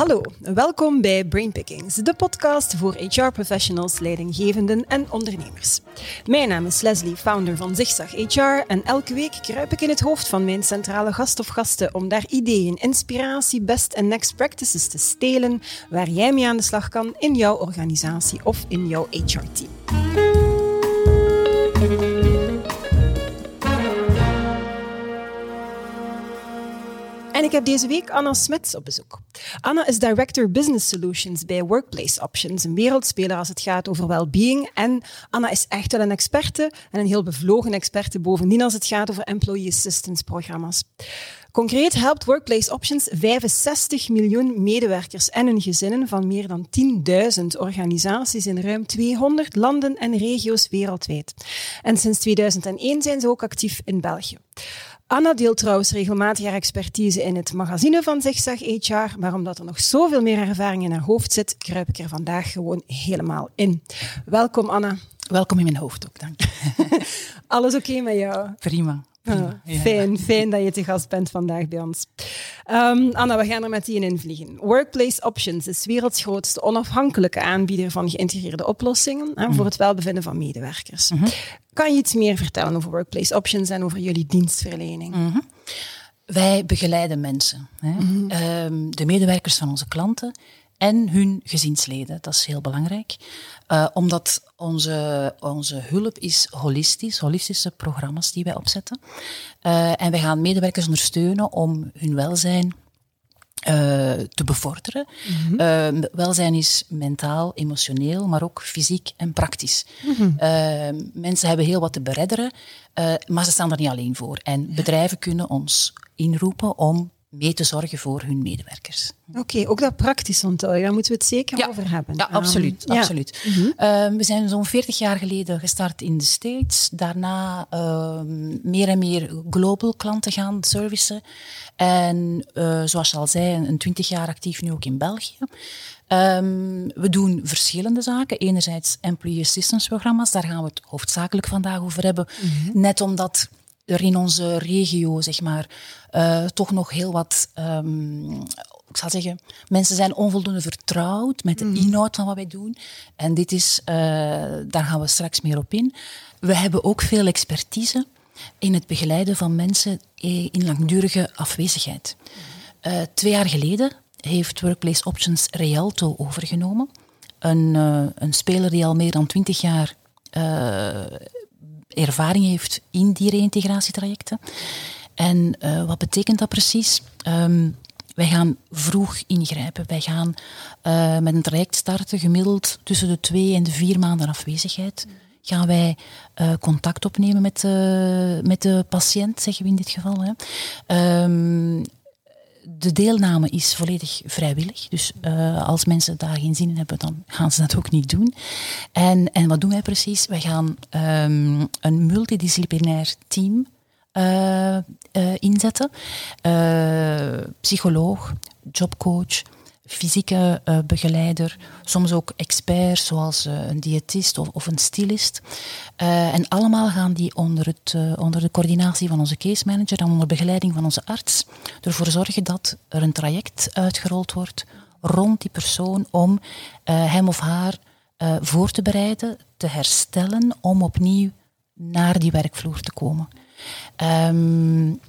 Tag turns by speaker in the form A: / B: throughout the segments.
A: Hallo, welkom bij Brainpickings, de podcast voor HR-professionals, leidinggevenden en ondernemers. Mijn naam is Leslie, founder van Zigzag HR en elke week kruip ik in het hoofd van mijn centrale gast of gasten om daar ideeën, inspiratie, best en next practices te stelen waar jij mee aan de slag kan in jouw organisatie of in jouw HR-team. En ik heb deze week Anna Smets op bezoek. Anna is Director Business Solutions bij Workplace Options, een wereldspeler als het gaat over well-being. En Anna is echt wel een experte en een heel bevlogen experte bovendien als het gaat over employee assistance programma's. Concreet helpt Workplace Options 65 miljoen medewerkers en hun gezinnen van meer dan 10.000 organisaties in ruim 200 landen en regio's wereldwijd. En sinds 2001 zijn ze ook actief in België. Anna deelt trouwens regelmatig haar expertise in het magazine van Zigzag HR, maar omdat er nog zoveel meer ervaring in haar hoofd zit, kruip ik er vandaag gewoon helemaal in. Welkom Anna.
B: Welkom in mijn hoofd ook, dank je.
A: Alles oké met jou?
B: Prima.
A: Fijn, fijn dat je te gast bent vandaag bij ons. Um, Anna, we gaan er met je in vliegen. Workplace Options is werelds grootste onafhankelijke aanbieder van geïntegreerde oplossingen hè, voor mhm. het welbevinden van medewerkers. Mhm. Kan je iets meer vertellen over Workplace Options en over jullie dienstverlening?
B: Mhm. Wij begeleiden mensen, hè. Ehm, de medewerkers van onze klanten en hun gezinsleden. Dat is heel belangrijk. Uh, omdat onze, onze hulp is holistisch, holistische programma's die wij opzetten. Uh, en wij gaan medewerkers ondersteunen om hun welzijn uh, te bevorderen. Mm -hmm. welzijn is mentaal, emotioneel, maar ook fysiek en praktisch. Mm -hmm. mensen hebben heel wat te beredderen, maar ze staan er niet alleen voor. En bedrijven kunnen ons inroepen om mee te zorgen voor hun medewerkers.
A: Oké, ook dat praktisch onthouden, daar moeten we het zeker over hebben.
B: Ja, absoluut. Um, absoluut. Ja. Mm -hmm. we zijn zo'n 40 jaar geleden gestart in de States. Daarna uh, meer en meer global klanten gaan servicen. En uh, zoals je al zei, een 20 jaar actief nu ook in België. Um, we doen verschillende zaken. Enerzijds employee assistance programma's, daar gaan we het hoofdzakelijk vandaag over hebben. Mm -hmm. Net omdat er in onze regio, zeg maar, uh, toch nog heel wat. Um, ik zal zeggen, mensen zijn onvoldoende vertrouwd met de mm. inhoud van wat wij doen. En dit is, uh, daar gaan we straks meer op in. We hebben ook veel expertise in het begeleiden van mensen in langdurige afwezigheid. Uh, twee jaar geleden heeft Workplace Options Rialto overgenomen. Een, een speler die al meer dan twintig jaar ervaring heeft in die reïntegratietrajecten. En uh, wat betekent dat precies? Um, wij gaan vroeg ingrijpen. Wij gaan uh, met een traject starten, gemiddeld tussen de twee en de vier maanden afwezigheid. Gaan wij uh, contact opnemen met, met de patiënt, zeggen we in dit geval. Hè. Um, de deelname is volledig vrijwillig. Dus uh, als mensen daar geen zin in hebben, dan gaan ze dat ook niet doen. En, en wat doen wij precies? Wij gaan um, een multidisciplinair team uh, uh, inzetten. psycholoog, jobcoach, fysieke uh, begeleider, soms ook experts zoals uh, een diëtist of, of een stylist. Uh, en allemaal gaan die onder, het, onder de coördinatie van onze case manager en onder begeleiding van onze arts ervoor zorgen dat er een traject uitgerold wordt rond die persoon om hem of haar voor te bereiden, te herstellen, om opnieuw naar die werkvloer te komen. Um,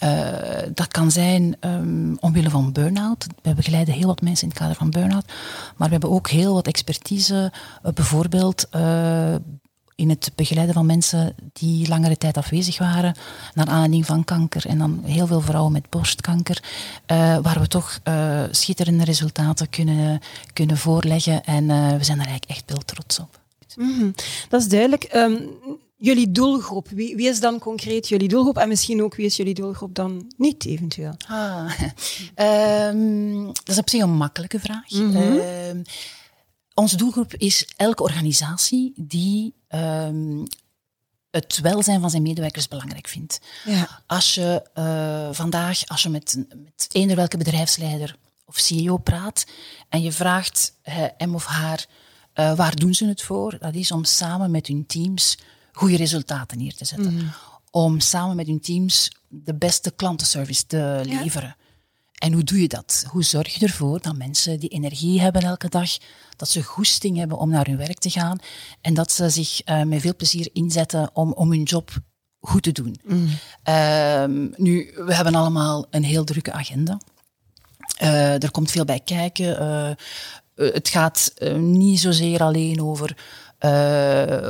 B: uh, dat kan zijn um, omwille van burn-out. We begeleiden heel wat mensen in het kader van burn-out. Maar we hebben ook heel wat expertise, uh, bijvoorbeeld uh, in het begeleiden van mensen die langere tijd afwezig waren, naar aanleiding van kanker. En dan heel veel vrouwen met borstkanker, waar we toch schitterende resultaten kunnen, kunnen voorleggen. En we zijn er eigenlijk echt heel trots op.
A: -hmm. Dat is duidelijk. Um, jullie doelgroep? Wie, wie, is dan concreet jullie doelgroep? En misschien ook wie is jullie doelgroep dan niet eventueel?
B: Ah, um, dat is op zich een makkelijke vraag. Mm -hmm. onze doelgroep is elke organisatie die um, het welzijn van zijn medewerkers belangrijk vindt. Ja. Als je uh, vandaag, als je met, met eender welke bedrijfsleider of CEO praat en je vraagt uh, hem of haar uh, waar doen ze het voor, dat is om samen met hun teams goede resultaten neer te zetten. Mm. Om samen met hun teams de beste klantenservice te leveren. En hoe doe je dat? Hoe zorg je ervoor dat mensen die energie hebben elke dag, dat ze goesting hebben om naar hun werk te gaan en dat ze zich uh, met veel plezier inzetten om, om hun job goed te doen. Mm. Ehm, nu, we hebben allemaal een heel drukke agenda. Uh, er komt veel bij kijken. Uh, het gaat niet zozeer alleen over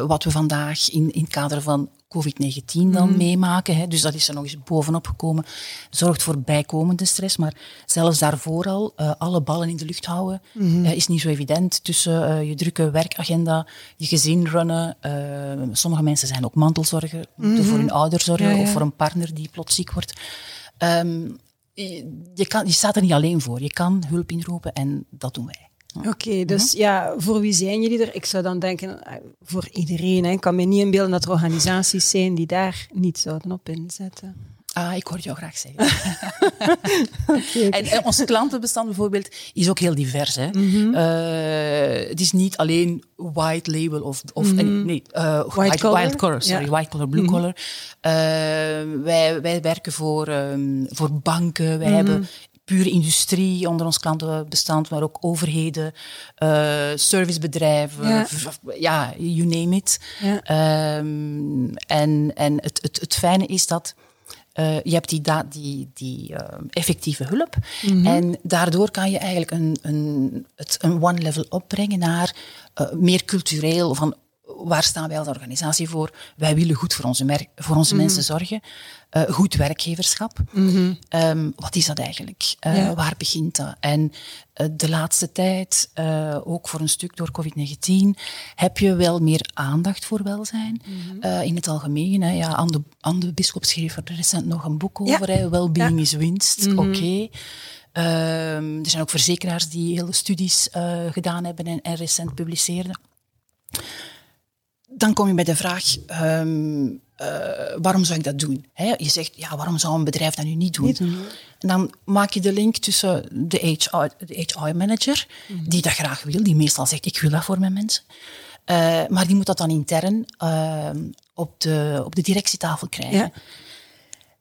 B: wat we vandaag in, in het kader van COVID-19 dan mhm. meemaken. Hè. Dus dat is er nog eens bovenop gekomen. Zorgt voor bijkomende stress. Maar zelfs daarvoor al, uh, alle ballen in de lucht houden, mm is niet zo evident. Tussen uh, je drukke werkagenda, je gezin runnen. sommige mensen zijn ook mantelzorger. Moeten voor mhm. hun ouder zorgen of voor een partner die plots ziek wordt. Um, je, kan, je staat er niet alleen voor. Je kan hulp inroepen en dat doen wij.
A: Oké, dus mhm. ja, voor wie zijn jullie er? Ik zou dan denken, eh, voor iedereen. Hè. Ik kan me niet inbeelden dat er organisaties zijn die daar niet zouden op inzetten.
B: Ah, ik hoor jou graag zeggen. en, en, ons klantenbestand bijvoorbeeld is ook heel divers. Hè. Mhm. Eh, het is niet alleen white label of, of mhm. nee, uh, white, color, sorry, white color, blue color. wij, wij werken voor, um, voor banken, wij hebben pure industrie onder ons klantenbestand, maar ook overheden, uh, servicebedrijven, ja. you name it. Um, en en het, het, het fijne is dat uh, je hebt die, die, die uh, effectieve hulp. Mm En daardoor kan je eigenlijk een, een, het een one level opbrengen naar uh, meer cultureel van waar staan wij als organisatie voor? Wij willen goed voor onze, voor onze mhm. mensen zorgen. Uh, goed werkgeverschap. Mm um, wat is dat eigenlijk? Uh, Waar begint dat? En uh, de laatste tijd, ook voor een stuk door COVID-19, heb je wel meer aandacht voor welzijn. -hmm. in het algemeen. Hè. Ja, Anne, Bischop schreef er recent nog een boek over. Ja. Wellbeing is winst. Mhm. Oké. Okay. Um, er zijn ook verzekeraars die hele studies gedaan hebben en, en recent publiceerden dan kom je bij de vraag, um, uh, waarom zou ik dat doen? je zegt, ja, waarom zou een bedrijf dat nu niet doen? En dan maak je de link tussen de HR-manager, mhm. die dat graag wil, die meestal zegt, ik wil dat voor mijn mensen. Uh, maar die moet dat dan intern uh, op, de, op de directietafel krijgen. Ja.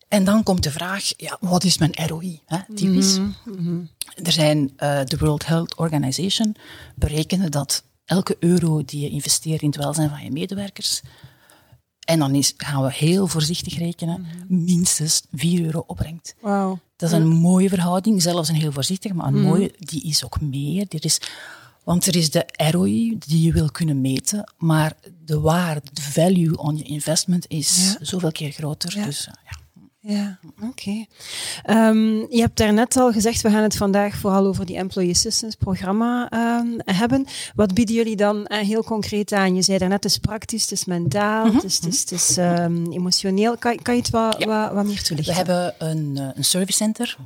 B: En dan komt de vraag, ja, wat is mijn ROI? Hè, typisch. Mm -hmm. Er zijn, uh, de World Health Organization berekenen dat elke euro die je investeert in het welzijn van je medewerkers, en dan is, gaan we heel voorzichtig rekenen, mhm. minstens 4 euro opbrengt.
A: Wow.
B: Dat is een mooie verhouding, zelfs een heel voorzichtige, maar een mhm. mooie, die is ook meer. Er is, want er is de ROI die je wil kunnen meten, maar de waarde, de value on je investment is zoveel keer groter. Ja. Dus, ja.
A: Ja, oké. Ehm, je hebt daarnet al gezegd, we gaan het vandaag vooral over die Employee Assistance programma ehm, hebben. Wat bieden jullie dan uh, heel concreet aan? Je zei daarnet, het is praktisch, het is mentaal, mhm, het is, het is, um, emotioneel. Kan, kan je het wat, wat, wat, meer toelichten?
B: We hebben een, uh, een servicecenter,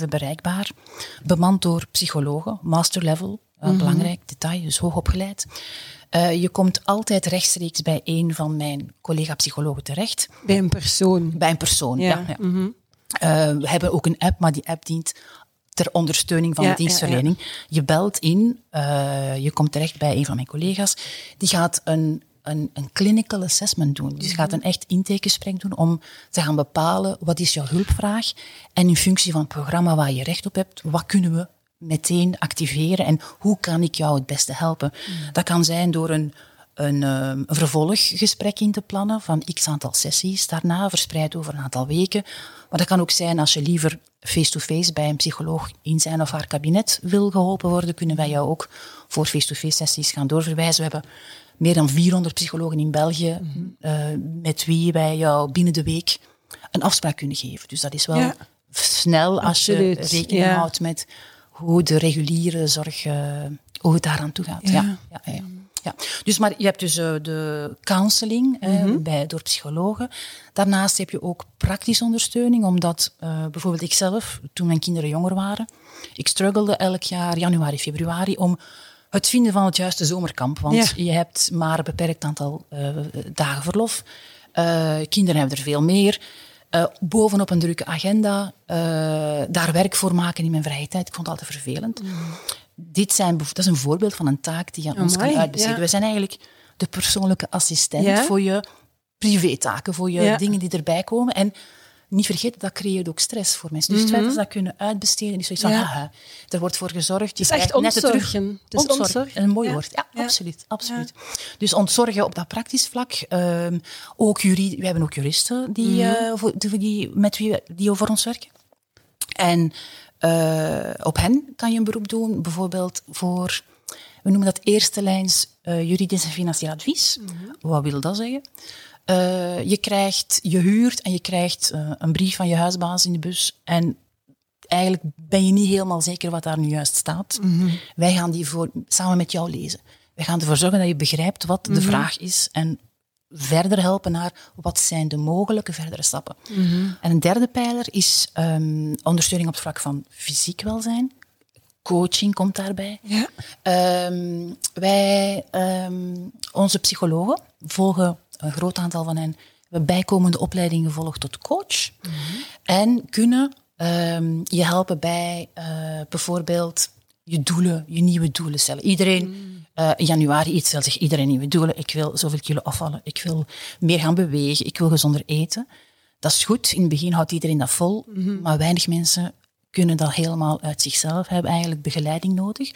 B: 24-7 bereikbaar, bemand door psychologen, master level, uh, belangrijk detail, dus hoogopgeleid. Uh, je komt altijd rechtstreeks bij een van mijn collega-psychologen terecht.
A: Bij een persoon?
B: Bij een persoon, ja. ja, mm -hmm. uh, we hebben ook een app, maar die app dient ter ondersteuning van de dienstverlening. Je belt in, uh, je komt terecht bij een van mijn collega's. Die gaat een, een, een clinical assessment doen. Dus gaat een echt intakegesprek doen om te gaan bepalen wat is jouw hulpvraag en in functie van het programma waar je recht op hebt, wat kunnen we meteen activeren en hoe kan ik jou het beste helpen? Mm. Dat kan zijn door een, een, ehm, een, vervolggesprek in te plannen van x aantal sessies daarna, verspreid over een aantal weken. Maar dat kan ook zijn als je liever face-to-face bij een psycholoog in zijn of haar kabinet wil geholpen worden, kunnen wij jou ook voor face-to-face sessies gaan doorverwijzen. We hebben meer dan 400 psychologen in België mm-hmm. eh, met wie wij jou binnen de week een afspraak kunnen geven. Dus dat is wel snel als je rekening houdt met hoe de reguliere zorg, uh, hoe het daaraan toe gaat. Ja. Ja, ja, Dus, maar je hebt dus uh, de counseling mm -hmm. bij, door psychologen. Daarnaast heb je ook praktische ondersteuning, omdat uh, bijvoorbeeld ikzelf, toen mijn kinderen jonger waren, ik struggelde elk jaar januari, februari om het vinden van het juiste zomerkamp. Want je hebt maar een beperkt aantal dagen verlof. kinderen hebben er veel meer. Uh, bovenop een drukke agenda, uh, daar werk voor maken in mijn vrije tijd. Ik vond het altijd vervelend. Mm. Dit zijn, dat is een voorbeeld van een taak die je aan ons kan uitbesteden. We zijn eigenlijk de persoonlijke assistent voor je privétaken, voor je dingen die erbij komen. En niet vergeten, dat creëert ook stress voor mensen. Dus het feit dat ze dat kunnen uitbesteden, is zoiets van,
A: Ja.
B: er wordt voor gezorgd. Je
A: Het is echt ontzorgen. Het is
B: Ontzorgen. Een mooi
A: Ja.
B: woord. Ja,
A: Ja.
B: absoluut. absoluut. Dus ontzorgen op dat praktisch vlak. ehm, ook we hebben ook juristen die,
A: Mhm.
B: eh, die, met wie die voor ons werken. En eh, op hen kan je een beroep doen, bijvoorbeeld voor, we noemen dat eerste lijns eh, juridisch en financieel advies. Wat wil dat zeggen? Eh, je krijgt, je huurt en je krijgt eh, een brief van je huisbaas in de bus en eigenlijk ben je niet helemaal zeker wat daar nu juist staat. Wij gaan die voor, samen met jou lezen. Wij gaan ervoor zorgen dat je begrijpt wat de vraag is en verder helpen naar wat zijn de mogelijke verdere stappen. En een derde pijler is ehm, ondersteuning op het vlak van fysiek welzijn. Coaching komt daarbij.
A: Ja.
B: Ehm, wij, ehm, onze psychologen, volgen een groot aantal van hen, hebben bijkomende opleidingen gevolgd tot coach. En kunnen ehm, je helpen bij eh, bijvoorbeeld je doelen, je nieuwe doelen stellen. Iedereen, eh, in januari iets stelt zich iedereen nieuwe doelen. Ik wil zoveel kilo afvallen, ik wil meer gaan bewegen, ik wil gezonder eten. Dat is goed. In het begin houdt iedereen dat vol, maar weinig mensen kunnen dat helemaal uit zichzelf, hebben eigenlijk begeleiding nodig.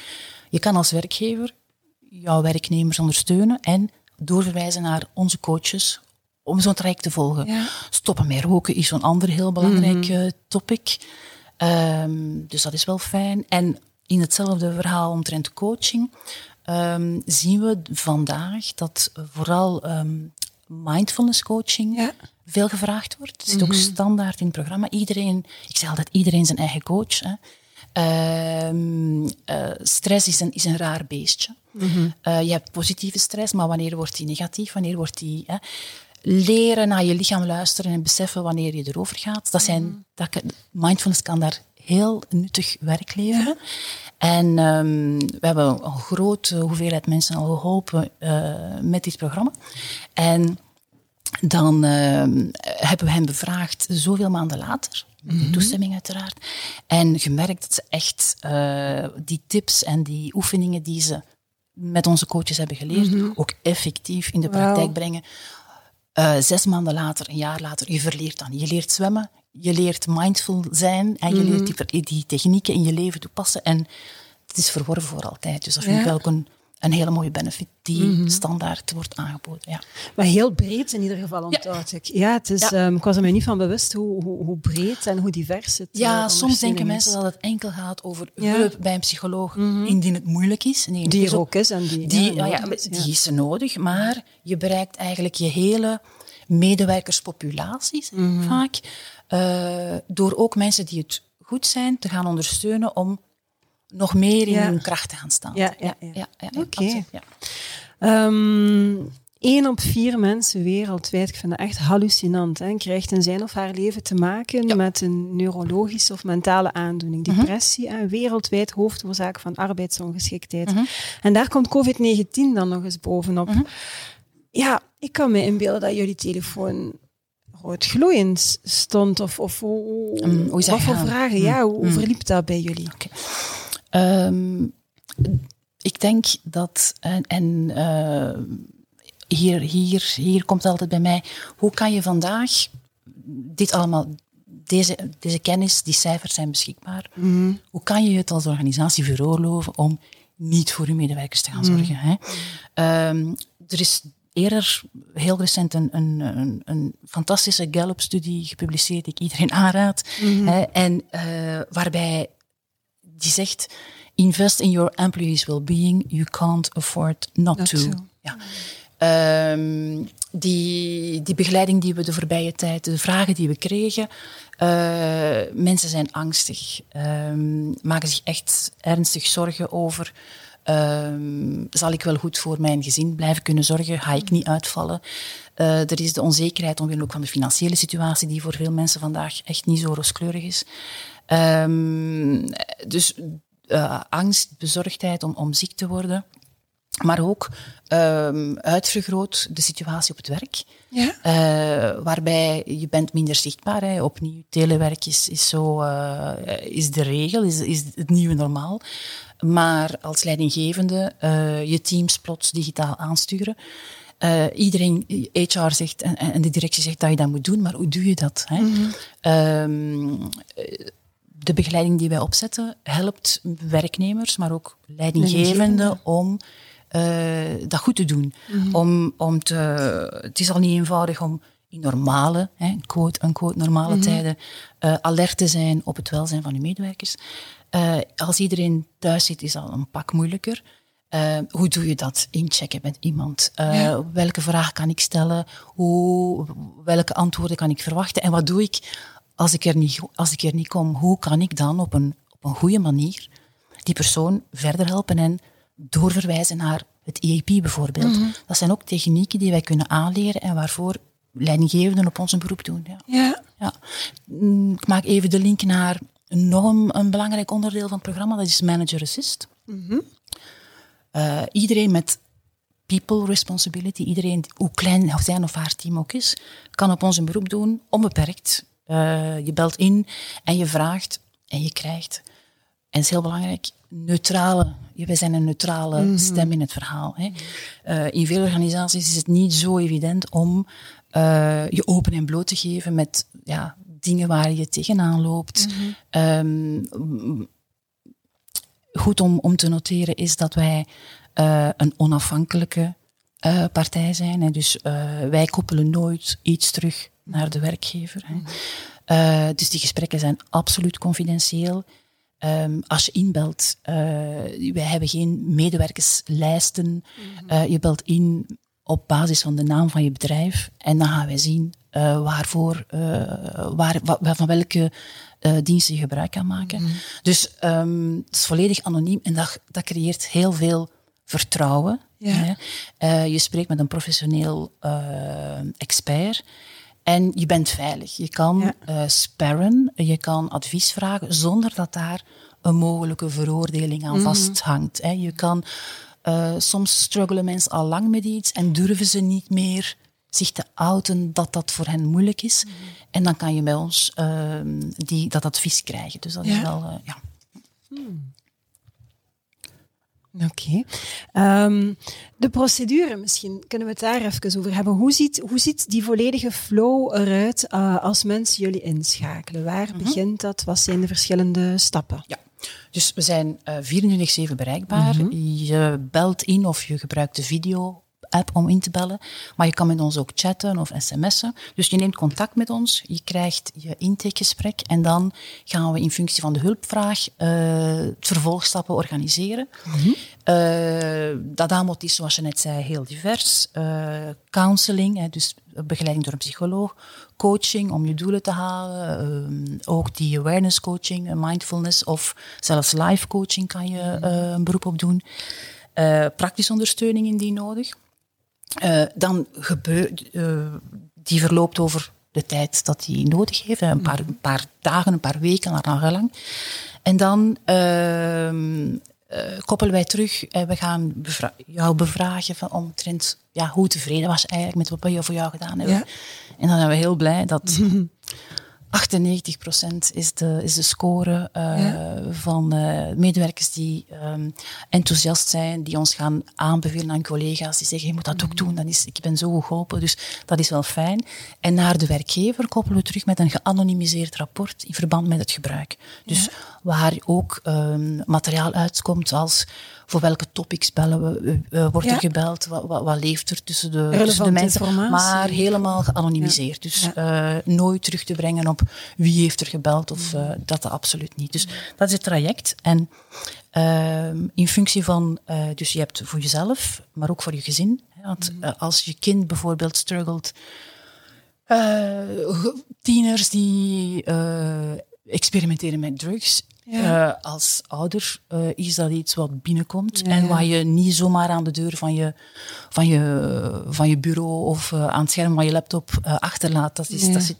B: Je kan als werkgever jouw werknemers ondersteunen en doorverwijzen naar onze coaches om zo'n traject te volgen.
A: Ja.
B: Stoppen met roken is zo'n ander heel belangrijk eh, topic. Ehm, dus dat is wel fijn. En in hetzelfde verhaal omtrent coaching ehm, zien we vandaag dat vooral ehm, mindfulness coaching
A: Ja.
B: veel gevraagd wordt. Het zit ook standaard in het programma. Iedereen, ik zeg altijd, iedereen zijn eigen coach. Hè. Ehm, eh, stress is een, is een raar beestje. Eh, je hebt positieve stress, maar wanneer wordt die negatief? Wanneer wordt die... Hè? Leren naar je lichaam luisteren en beseffen wanneer je erover gaat. Dat zijn, dat, kan- mindfulness kan daar heel nuttig werk leveren. En ehm, we hebben een grote hoeveelheid mensen al geholpen eh, met dit programma. En dan ehm, hebben we hen bevraagd zoveel maanden later, met die toestemming uiteraard, en gemerkt dat ze echt eh, die tips en die oefeningen die ze met onze coaches hebben geleerd, ook effectief in de praktijk brengen. Eh, zes maanden later, een jaar later, je verleert dan. Je leert zwemmen, je leert mindful zijn en je leert die, ver- die technieken in je leven toepassen. En het is verworven voor altijd. Dus dat vind ik
A: Ja.
B: wel ook een, een hele mooie benefit die standaard wordt aangeboden. Ja.
A: Maar heel breed in ieder geval, onthoud ik. Ja, het is,
B: Ja.
A: ehm, ik was er mij niet van bewust hoe, hoe, hoe breed en hoe divers het
B: Ja,
A: eh,
B: soms denken mensen dat het enkel gaat over hulp bij een psycholoog, indien het moeilijk is. Nee,
A: Die
B: is
A: er
B: ook-
A: is en die,
B: Die,
A: ja,
B: die is nodig, maar je bereikt eigenlijk je hele medewerkerspopulaties
A: Mhm.
B: vaak. eh, door ook mensen die het goed zijn te gaan ondersteunen om nog meer in hun kracht gaan staan.
A: Ja, ja, ja.
B: ja, ja,
A: Oké.
B: ja.
A: Ehm, Eén op vier mensen wereldwijd, ik vind dat echt hallucinant, hè, krijgt in zijn of haar leven te maken met een neurologische of mentale aandoening.
B: Mhm.
A: Depressie, hè, wereldwijd hoofdoorzaak van arbeidsongeschiktheid.
B: Mhm.
A: En daar komt COVID-19 dan nog eens bovenop.
B: Mhm.
A: Ja, ik kan me inbeelden dat jullie telefoon rood gloeiend stond. Of, of hoe,
B: gegaan?
A: vragen? Ja, hoe, hoe verliep dat bij jullie?
B: Ehm, ik denk dat, en, en eh, hier, hier, hier komt het altijd bij mij, hoe kan je vandaag dit allemaal, deze, deze kennis, die cijfers zijn beschikbaar, hoe kan je het als organisatie veroorloven om niet voor je medewerkers te gaan zorgen? Hè? Ehm, er is eerder heel recent een, een, een, een fantastische Gallup-studie gepubliceerd die ik iedereen aanraad, hè, en eh, waarbij die zegt: invest in your employees' well-being. You can't afford not,
A: Not
B: to.
A: to.
B: Ja. Ehm, die, die begeleiding die we de voorbije tijd, de vragen die we kregen, eh, mensen zijn angstig, ehm, maken zich echt ernstig zorgen over. ehm, zal ik wel goed voor mijn gezin blijven kunnen zorgen? Ga ik niet uitvallen? Eh, er is de onzekerheid omwille ook van de financiële situatie, die voor veel mensen vandaag echt niet zo rooskleurig is. Ehm, dus eh, angst, bezorgdheid om, om ziek te worden. Maar ook ehm, uitvergroot de situatie op het werk.
A: Ja.
B: Eh, waarbij je bent minder zichtbaar. Hè. Opnieuw, telewerk is, is, zo, eh, is de regel, is, is het nieuwe normaal. Maar als leidinggevende je teams plots digitaal aansturen. Uh, iedereen, HR zegt en, en, de directie zegt dat je dat moet doen, maar hoe doe je dat? Hè? Mm de begeleiding die wij opzetten helpt werknemers, maar ook leidinggevenden om uh, dat goed te doen. Mhm. om, om te, het is al niet eenvoudig om in normale, hè, quote, unquote, normale mhm. tijden uh, alert te zijn op het welzijn van uw medewerkers. Uh, als iedereen thuis zit, is dat een pak moeilijker. Uh, hoe doe je dat? Inchecken met iemand. Uh, Welke vraag kan ik stellen? Hoe, welke antwoorden kan ik verwachten? En wat doe ik als ik er niet, als ik er niet kom? Hoe kan ik dan op een, op een goede manier die persoon verder helpen en doorverwijzen naar het EAP bijvoorbeeld? Mhm. Dat zijn ook technieken die wij kunnen aanleren en waarvoor leidinggevenden op ons een beroep doen. Ja.
A: ja.
B: Ja. Mm, ik maak even de link naar nog een, een belangrijk onderdeel van het programma, dat is Manager Assist. Mm uh, iedereen met people responsibility, iedereen, hoe klein zijn of haar team ook is, kan op ons een beroep doen, onbeperkt. Uh, je belt in en je vraagt en je krijgt. En is heel belangrijk, neutrale. Wij zijn een neutrale mm -hmm. stem in het verhaal. Hè. Uh, in veel organisaties is het niet zo evident om uh, je open en bloot te geven met ja, dingen waar je tegenaan loopt. Mm -hmm. um, goed om, om te noteren is dat wij uh, een onafhankelijke partij zijn. Hè. Dus wij koppelen nooit iets terug naar de werkgever. Hè. Mhm. dus die gesprekken zijn absoluut confidentieel. Um, als je inbelt, wij hebben geen medewerkerslijsten. Mm -hmm. je belt in op basis van de naam van je bedrijf en dan gaan wij zien waarvoor, waar, van welke uh, diensten je gebruik kan maken. Mhm. Dus um, het is volledig anoniem en dat, dat creëert heel veel vertrouwen. Ja. Uh, je spreekt met een professioneel uh, expert. En je bent veilig. Je kan ja. sparren, je kan advies vragen zonder dat daar een mogelijke veroordeling aan mm vasthangt. Hè. Je kan, soms struggelen mensen al lang met iets en durven ze niet meer zich te outen dat dat voor hen moeilijk is. Mhm. En dan kan je bij ons uh, die, dat advies krijgen. Dus dat is wel, uh, ja. Hmm.
A: Oké. Okay. Um, ehm, de procedure, misschien kunnen we het daar even over hebben. Hoe ziet, hoe ziet die volledige flow eruit uh, als mensen jullie inschakelen? Waar -hmm. begint dat? Wat zijn de verschillende stappen?
B: Ja. Dus we zijn uh, 24-7 bereikbaar. -hmm. Je belt in of je gebruikt de video app om in te bellen. Maar je kan met ons ook chatten of sms'en. Dus je neemt contact met ons, je krijgt je intakegesprek en dan gaan we in functie van de hulpvraag uh, vervolgstappen organiseren. Mm -hmm. uh, dat aanbod is, zoals je net zei, heel divers. Uh, counseling, hè, dus begeleiding door een psycholoog. Coaching om je doelen te halen. ook die awareness coaching, mindfulness of zelfs life coaching kan je een beroep op doen. praktische ondersteuning indien nodig. Uh, dan gebeurt, uh, die verloopt over de tijd dat hij nodig heeft, een paar, een paar dagen, een paar weken, naar lang. En dan uh, koppelen wij terug en we gaan bevra jou bevragen van omtrent ja, hoe tevreden was eigenlijk met wat we voor jou gedaan hebben. Ja. En dan zijn we heel blij dat 98% is de, is de score uh, van uh, medewerkers die um, enthousiast zijn, die ons gaan aanbevelen aan collega's, die zeggen, je moet dat ook doen, dat is, ik ben zo goed geholpen, dus dat is wel fijn. En naar de werkgever koppelen we terug met een geanonimiseerd rapport in verband met het gebruik. Dus ja. waar ook um, materiaal uitkomt als voor welke topics bellen we, uh, wordt ja. er gebeld, wat, wat, wat, leeft er tussen de, tussen de mensen, maar helemaal geanonimiseerd. Dus uh, nooit terug te brengen op wie heeft er gebeld of uh, dat absoluut niet. Dus dat is het traject. En in functie van, dus je hebt voor jezelf, maar ook voor je gezin. Want mm. als je kind bijvoorbeeld struggelt, tieners die experimenteren met drugs, ja. Uh, als ouder uh, is dat iets wat binnenkomt ja, en waar je niet zomaar aan de deur van je, van je, van je bureau of uh, aan het scherm van je laptop achterlaat. Dat is, dat is,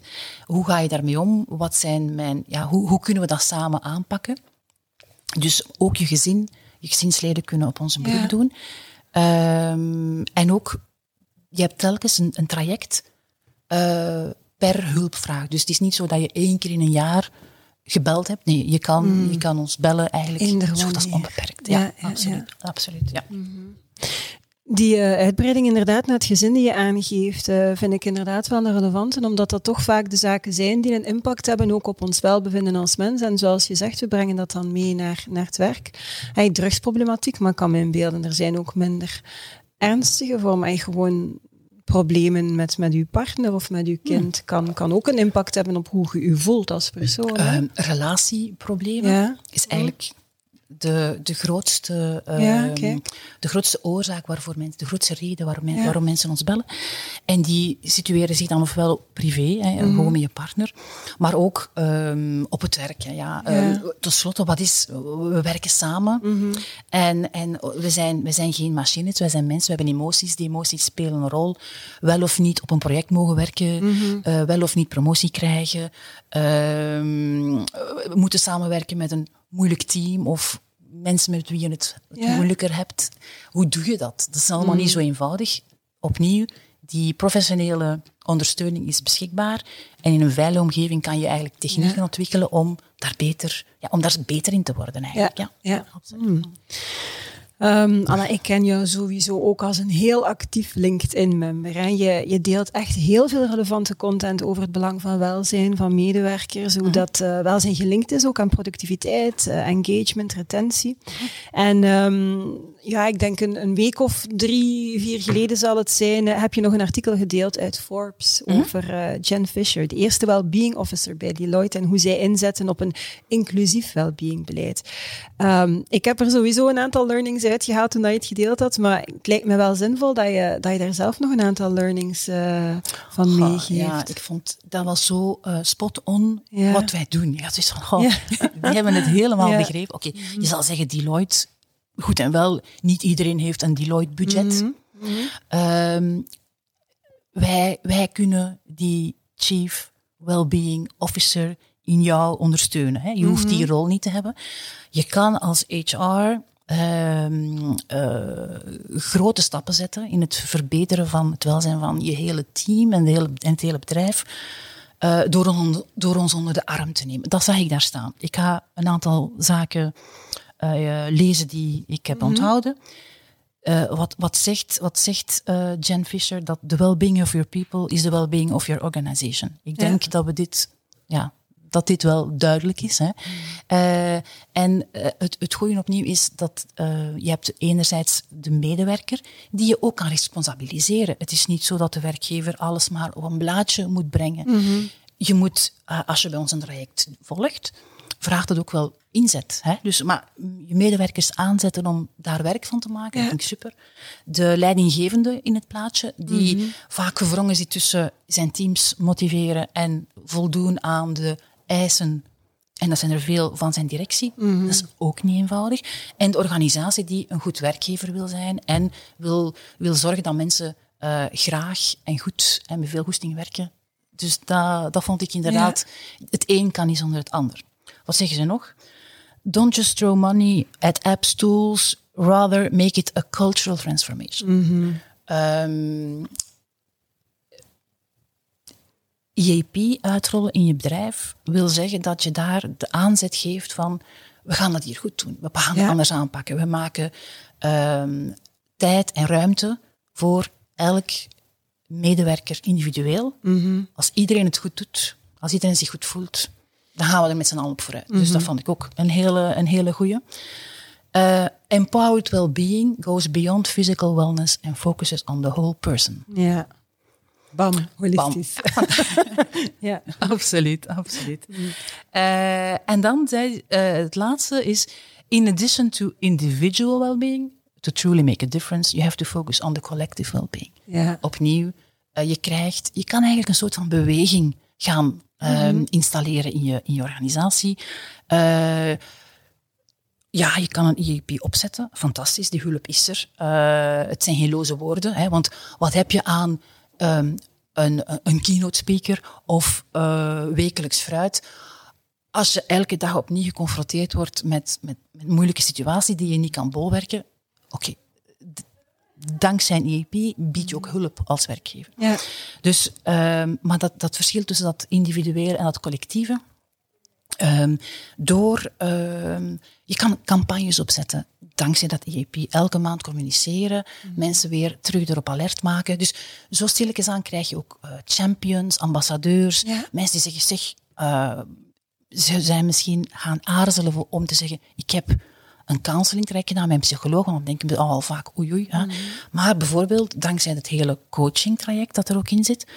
B: hoe ga je daarmee om? Wat zijn mijn, ja, hoe, hoe kunnen we dat samen aanpakken? Dus ook je gezin, je gezinsleden kunnen op onze beroep doen. Um, en ook, je hebt telkens een, een traject per hulpvraag. Dus het is niet zo dat je één keer in een jaar gebeld hebt. Nee, je kan, mm. je kan ons bellen eigenlijk zo, dat is onbeperkt. Ja, ja, ja absoluut. absoluut ja. Mm -hmm.
A: Die uh, uitbreiding inderdaad naar het gezin die je aangeeft, uh, vind ik inderdaad wel een relevante, omdat dat toch vaak de zaken zijn die een impact hebben ook op ons welbevinden als mens. En zoals je zegt, we brengen dat dan mee naar, naar het werk. Hey, drugsproblematiek, maar kan me inbeelden, er zijn ook minder ernstige vormen. gewoon problemen met, met uw partner of met uw kind kan, kan ook een impact hebben op hoe je je voelt als persoon. Uh,
B: relatieproblemen ja. is eigenlijk de, de, grootste, uh, de grootste oorzaak waarvoor mensen, de grootste reden waarom, waarom mensen ons bellen. En die situeren zich dan ofwel privé, hè, mm gewoon met je partner, maar ook um, op het werk. Ja. ja. Uh, Ten slotte, wat is, we werken samen mm en, en we, zijn, we zijn geen machines, wij zijn mensen, we hebben emoties, die emoties spelen een rol. Wel of niet op een project mogen werken, mm uh, wel of niet promotie krijgen, ehm, we moeten samenwerken met een moeilijk team of mensen met wie je het, moeilijker hebt. Hoe doe je dat? Dat is allemaal niet mm. zo eenvoudig. Opnieuw, die professionele ondersteuning is beschikbaar. En in een veilige omgeving kan je eigenlijk technieken ontwikkelen om daar beter, ja, om daar beter in te worden eigenlijk. Ja, ja. absoluut. Mm.
A: Um, Anna, ik ken jou sowieso ook als een heel actief LinkedIn-member. Je, je deelt echt heel veel relevante content over het belang van welzijn van medewerkers, hoe mhm. dat uh, welzijn gelinkt is ook aan productiviteit, uh, engagement, retentie. Mhm. En um, ja, ik denk een, een, week of drie, vier geleden zal het zijn, uh, heb je nog een artikel gedeeld uit Forbes mm over Jen Fisher, de eerste well-being officer bij Deloitte en hoe zij inzetten op een inclusief well-being beleid. Um, ik heb er sowieso een aantal learnings uitgehaald toen je het gedeeld had, maar het lijkt me wel zinvol dat je, dat je daar zelf nog een aantal learnings uh, van meegeeft.
B: Ja, ik vond dat was zo uh, spot on wat wij doen. Ja, dus van, goh, die hebben het helemaal begrepen. Oké, okay, je zal zeggen Deloitte, goed en wel, niet iedereen heeft een Deloitte-budget. Mm -hmm. wij, wij kunnen die Chief Wellbeing Officer in jou ondersteunen. Hè. Je hoeft die mhm. rol niet te hebben. Je kan als HR um, uh, grote stappen zetten in het verbeteren van het welzijn van je hele team en, de hele, en het hele bedrijf. Uh, door, on, door ons onder de arm te nemen. Dat zag ik daar staan. Ik ga een aantal zaken uh, lezen die ik heb mm -hmm. onthouden. wat, wat zegt, wat zegt Jen Fisher? Dat the well-being of your people is the well-being of your organization. Ik denk dat we dit ja, dat dit wel duidelijk is. Hè. Uh, en uh, het, het goede opnieuw is dat uh, je hebt enerzijds de medewerker die je ook kan responsabiliseren. Het is niet zo dat de werkgever alles maar op een blaadje moet brengen. Mm -hmm. Je moet, als je bij ons een traject volgt, vraagt het ook wel inzet. Hè? Dus, maar je medewerkers aanzetten om daar werk van te maken, ja. vind ik super. De leidinggevende in het plaatje, die mm -hmm. vaak gevrongen zit tussen zijn teams motiveren en voldoen aan de eisen. En dat zijn er veel van zijn directie. Mhm. Dat is ook niet eenvoudig. En de organisatie die een goed werkgever wil zijn en wil, wil zorgen dat mensen uh, graag en goed en met veel goesting werken. Dus dat, dat vond ik inderdaad, het een kan niet zonder het ander. Wat zeggen ze nog? Don't just throw money at apps, tools, rather make it a cultural transformation. Mm um, IEP uitrollen in je bedrijf wil zeggen dat je daar de aanzet geeft van we gaan dat hier goed doen. We gaan het anders aanpakken. We maken um, tijd en ruimte voor elk medewerker individueel. Mm -hmm. Als iedereen het goed doet, als iedereen zich goed voelt, dan gaan we er met z'n allen op vooruit. Mm -hmm. Dus dat mhm. vond ik ook een hele, een hele goede. Uh, empowered well-being goes beyond physical wellness and focuses on the whole person.
A: Ja. Bam, holistisch. Bam.
B: ja. Absoluut, absoluut. Uh, en dan zei uh, het laatste is, in addition to individual well-being, to truly make a difference, you have to focus on the collective well-being. Ja. Opnieuw, uh, je krijgt, je kan eigenlijk een soort van beweging gaan mm installeren in je, in je organisatie. Ja, je kan een IEP opzetten. Fantastisch, die hulp is er. Uh, het zijn geen loze woorden, hè, want wat heb je aan um, een, een keynote speaker of uh, wekelijks fruit. Als je elke dag opnieuw geconfronteerd wordt met, met, met moeilijke situaties die je niet kan bolwerken, oké, okay, dankzij een IEP bied je ook hulp als werkgever. Ja. Dus, um, maar dat, dat verschil tussen dat individuele en dat collectieve, Ehm, door, ehm, je kan campagnes opzetten dankzij dat EAP elke maand communiceren, mhm. mensen weer terug erop alert maken. Dus zo stilletjes aan krijg je ook uh, champions, ambassadeurs, mensen die zeggen, zeg, uh, ze zijn misschien gaan aarzelen om te zeggen, ik heb een counseling gedaan met een psycholoog, want dan denken we al vaak oei oei. Hè. Mhm. Maar bijvoorbeeld, dankzij het hele coaching traject dat er ook in zit,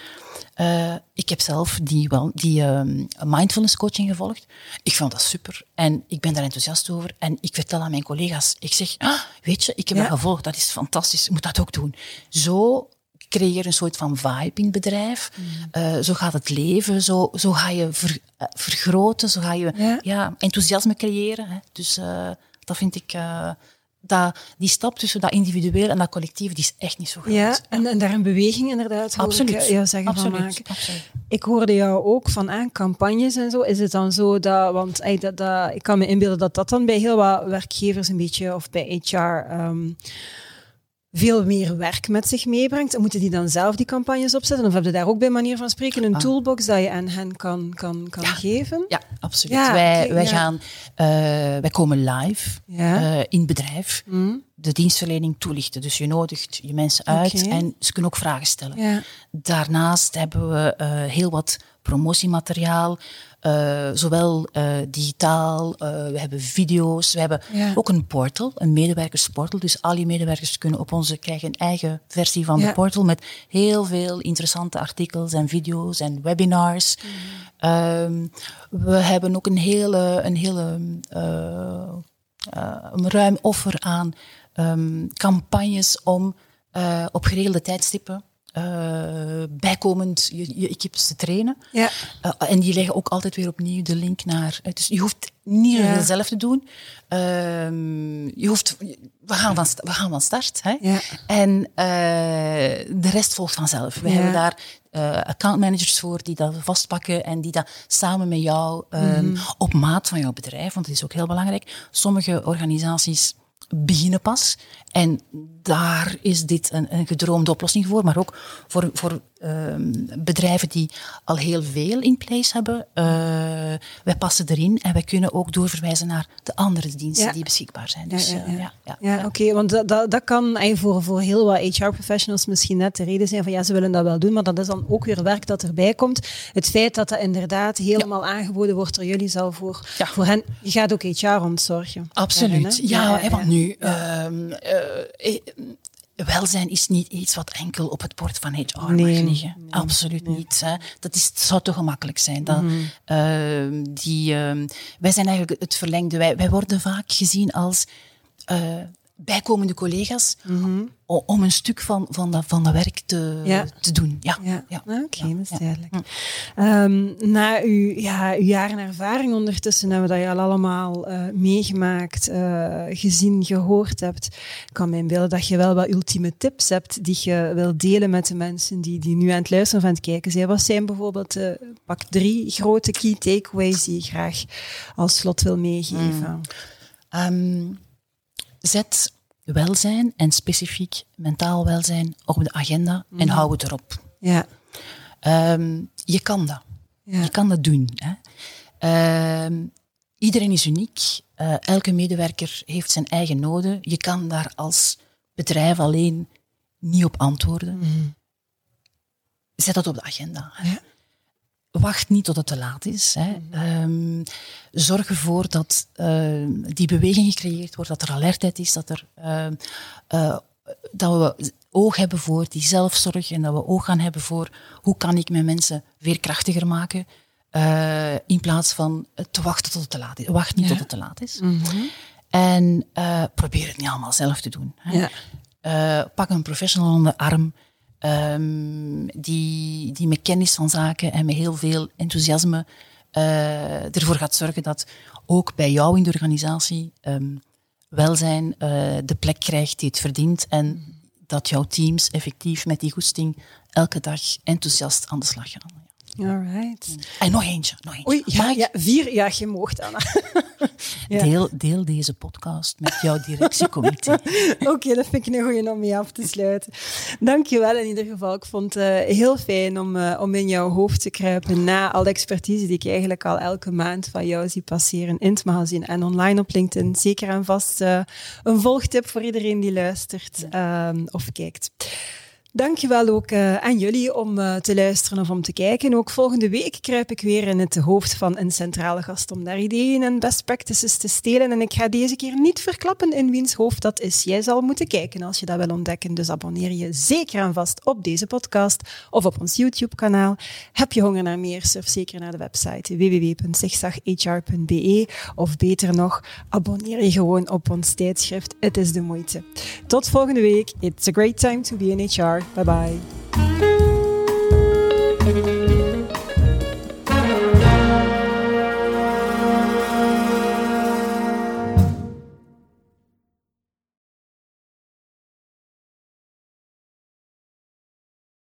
B: uh, ik heb zelf die, wel, die uh, mindfulness coaching gevolgd. Ik vond dat super en ik ben daar enthousiast over. En ik vertel aan mijn collega's, ik zeg, ah, weet je, ik heb dat gevolgd, dat is fantastisch, ik moet dat ook doen. Zo creëer een soort van vibe in het bedrijf. Mm. Uh, zo gaat het leven, zo, zo ga je ver, uh, vergroten, zo ga je ja. ja enthousiasme creëren. Hè. Dus uh, dat vind ik dat, die stap tussen dat individueel en dat collectief, die is echt niet zo groot.
A: Ja, en, en daar een beweging inderdaad
B: absoluut.
A: ik jou zeggen absoluut. van maken. Absoluut. Ik hoorde jou ook van aan campagnes en zo. Is het dan zo dat, want dat, dat, ik kan me inbeelden dat dat dan bij heel wat werkgevers een beetje, of bij HR... Um, veel meer werk met zich meebrengt. Moeten die dan zelf die campagnes opzetten? Of heb je daar ook bij manier van spreken een ah. toolbox dat je aan hen kan, kan, kan geven?
B: Ja, absoluut. wij, wij, gaan, uh, wij komen live uh, in bedrijf. Mm. De dienstverlening toelichten. Dus je nodigt je mensen uit en ze kunnen ook vragen stellen. Daarnaast hebben we uh, heel wat promotiemateriaal. Uh, zowel uh, digitaal, uh, we hebben video's, we hebben ja. ook een portal, een medewerkersportal. Dus al je medewerkers kunnen op onze krijgen een eigen versie van ja. de portal met heel veel interessante artikels en video's en webinars. Mm. Um, we hebben ook een hele, een hele een ruim offer aan um, campagnes om op geregelde tijdstippen uh, bijkomend je, je equipes te trainen. Ja. Uh, en die leggen ook altijd weer opnieuw de link naar. Uh, dus je hoeft niet ja. zelf te doen. Ehm, je hoeft, we, gaan van, we gaan van start. Hè? Ja. En de rest volgt vanzelf. We hebben daar accountmanagers voor die dat vastpakken en die dat samen met jou mm op maat van jouw bedrijf, want dat is ook heel belangrijk. Sommige organisaties beginnen pas. En daar is dit een, een gedroomde oplossing voor, maar ook voor, voor Ehm, bedrijven die al heel veel in place hebben. Uh, wij passen erin en wij kunnen ook doorverwijzen naar de andere diensten die beschikbaar zijn. Dus,
A: ja, ja, ja. ja oké, want dat, dat, dat kan voor, voor heel wat HR-professionals misschien net de reden zijn van ja, ze willen dat wel doen, maar dat is dan ook weer werk dat erbij komt. Het feit dat dat inderdaad helemaal aangeboden wordt door jullie zal voor, voor hen, je gaat ook HR ontzorgen.
B: Absoluut, ja, want nu... Uh, welzijn is niet iets wat enkel op het bord van HR nee, mag liggen. Absoluut niet. Hè. Dat, is, zou te gemakkelijk zijn. Dat, mm -hmm. die, uh, wij zijn eigenlijk het verlengde. Wij, wij worden vaak gezien als uh, bijkomende collega's mhm. om een stuk van, van, dat, van dat werk te, te doen. Ja, ja.
A: ja. Ah, oké, dat is duidelijk. Um, na uw, ja, uw jaren ervaring ondertussen hebben we dat je al allemaal uh, meegemaakt, uh, gezien, gehoord hebt. Ik kan me inbeelden dat je wel wat ultieme tips hebt die je wil delen met de mensen die, die nu aan het luisteren of aan het kijken zijn. Wat zijn bijvoorbeeld uh, pak drie grote key takeaways die je graag als slot wil meegeven?
B: Mm. Um, Zet welzijn en specifiek mentaal welzijn op de agenda en hou het erop. Ja. Um, je kan dat. Ja. Je kan dat doen. Hè. Um, iedereen is uniek. Uh, elke medewerker heeft zijn eigen noden. Je kan daar als bedrijf alleen niet op antwoorden. Mm. Zet dat op de agenda. Ja wacht niet tot het te laat is. Hè. Um, zorg ervoor dat uh, die beweging gecreëerd wordt, dat er alertheid is, dat, er, uh, dat we oog hebben voor die zelfzorg en dat we oog gaan hebben voor hoe kan ik mijn mensen veerkrachtiger maken. Uh, in plaats van te wachten tot het te laat is. Wacht niet tot het te laat is. Mm -hmm. En probeer het niet allemaal zelf te doen. Hè. Ja. pak een professional onder de arm. Um, die, die met kennis van zaken en met heel veel enthousiasme uh, ervoor gaat zorgen dat ook bij jou in de organisatie um, welzijn uh, de plek krijgt die het verdient en dat jouw teams effectief met die goesting elke dag enthousiast aan de slag gaan.
A: Alright.
B: En nog eentje. Nog eentje.
A: Oei, ja, ja, vier. Ja, je moogt, Anna. Ja.
B: Deel, deel deze podcast met jouw directiecomité.
A: Oké, dat vind ik een goeie om mee af te sluiten. Dankjewel in ieder geval. Ik vond het eh, heel fijn om, eh, om in jouw hoofd te kruipen na al de expertise die ik eigenlijk al elke maand van jou zie passeren in het magazine en online op LinkedIn. Zeker en vast eh, een volgtip voor iedereen die luistert ehm, of kijkt. Dankjewel ook eh, aan jullie om eh, te luisteren of om te kijken. Ook volgende week kruip ik weer in het hoofd van een centrale gast om daar ideeën en best practices te stelen. En ik ga deze keer niet verklappen in wiens hoofd dat is. Jij zal moeten kijken als je dat wil ontdekken. Dus abonneer je zeker en vast op deze podcast of op ons YouTube-kanaal. Heb je honger naar meer? Surf zeker naar de website www.zigzaghr.be of beter nog, abonneer je gewoon op ons tijdschrift. Het is de moeite. Tot volgende week. It's a great time to be in HR. 拜拜。